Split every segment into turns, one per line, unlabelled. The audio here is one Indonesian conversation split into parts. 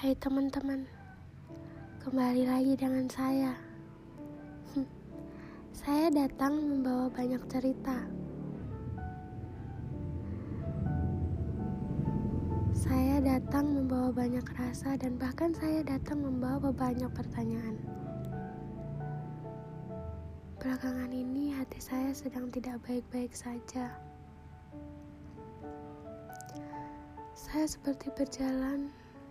Hai teman-teman, kembali lagi dengan saya. Saya datang membawa banyak cerita. Saya datang membawa banyak rasa, dan bahkan saya datang membawa banyak pertanyaan. Belakangan ini, hati saya sedang tidak baik-baik saja. Saya seperti berjalan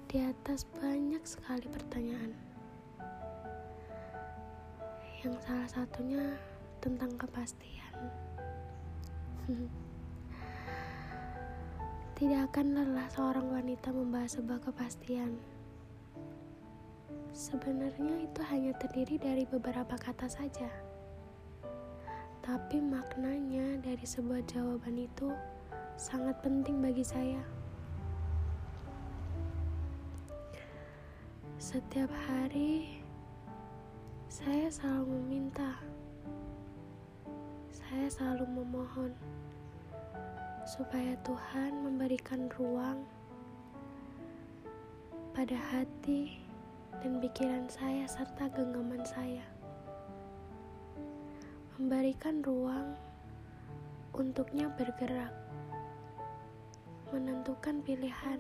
di atas banyak sekali pertanyaan. Yang salah satunya tentang kepastian. Tidak akan lelah seorang wanita membahas sebuah kepastian. Sebenarnya itu hanya terdiri dari beberapa kata saja. Tapi maknanya dari sebuah jawaban itu sangat penting bagi saya. Setiap hari, saya selalu meminta, saya selalu memohon supaya Tuhan memberikan ruang pada hati dan pikiran saya, serta genggaman saya, memberikan ruang untuknya bergerak, menentukan pilihan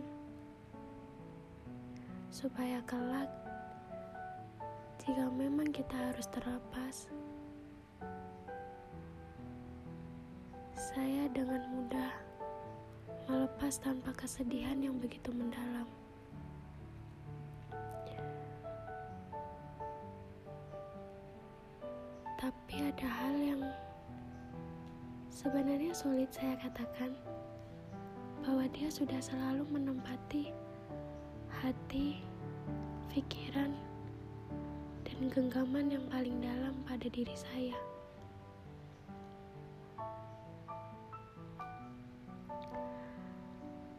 supaya kelak jika memang kita harus terlepas saya dengan mudah melepas tanpa kesedihan yang begitu mendalam. Tapi ada hal yang sebenarnya sulit saya katakan bahwa dia sudah selalu menempati hati, pikiran, dan genggaman yang paling dalam pada diri saya.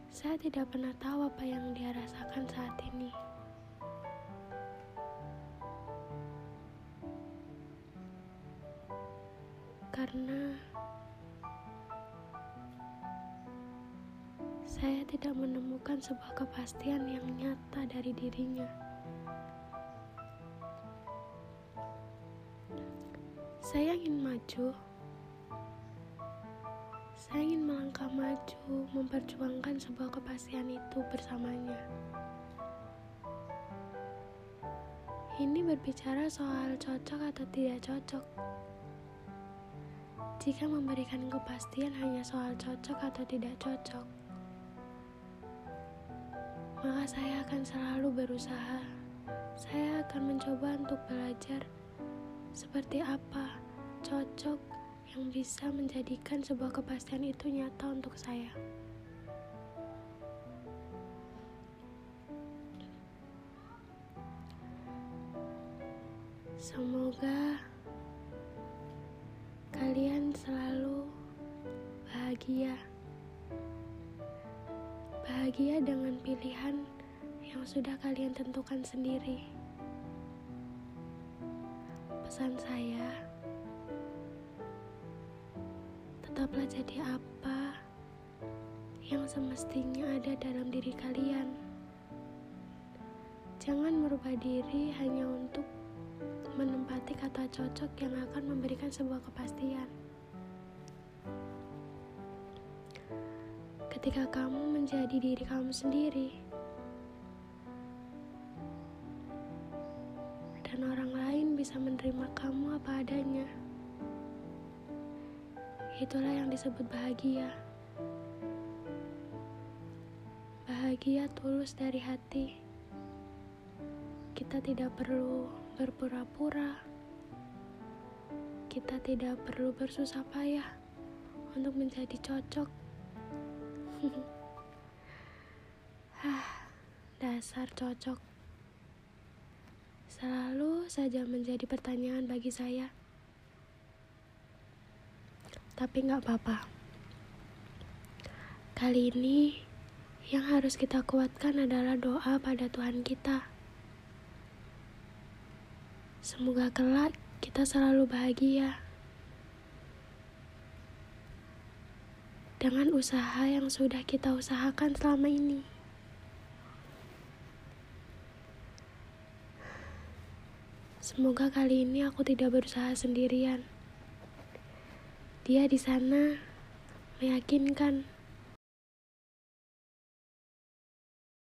Saya tidak pernah tahu apa yang dia rasakan saat ini. Karena saya tidak menemukan sebuah kepastian yang nyata dari dirinya. Saya ingin maju. Saya ingin melangkah maju, memperjuangkan sebuah kepastian itu bersamanya. Ini berbicara soal cocok atau tidak cocok. Jika memberikan kepastian hanya soal cocok atau tidak cocok, maka saya akan selalu berusaha. Saya akan mencoba untuk belajar seperti apa cocok yang bisa menjadikan sebuah kepastian itu nyata untuk saya. Semoga kalian selalu bahagia bahagia dengan pilihan yang sudah kalian tentukan sendiri. Pesan saya, tetaplah jadi apa yang semestinya ada dalam diri kalian. Jangan merubah diri hanya untuk menempati kata cocok yang akan memberikan sebuah kepastian. Ketika kamu menjadi diri kamu sendiri, dan orang lain bisa menerima kamu apa adanya. Itulah yang disebut bahagia. Bahagia tulus dari hati. Kita tidak perlu berpura-pura. Kita tidak perlu bersusah payah untuk menjadi cocok dasar cocok. Selalu saja menjadi pertanyaan bagi saya. Tapi nggak apa-apa. Kali ini yang harus kita kuatkan adalah doa pada Tuhan kita. Semoga kelak kita selalu bahagia. dengan usaha yang sudah kita usahakan selama ini. Semoga kali ini aku tidak berusaha sendirian. Dia di sana meyakinkan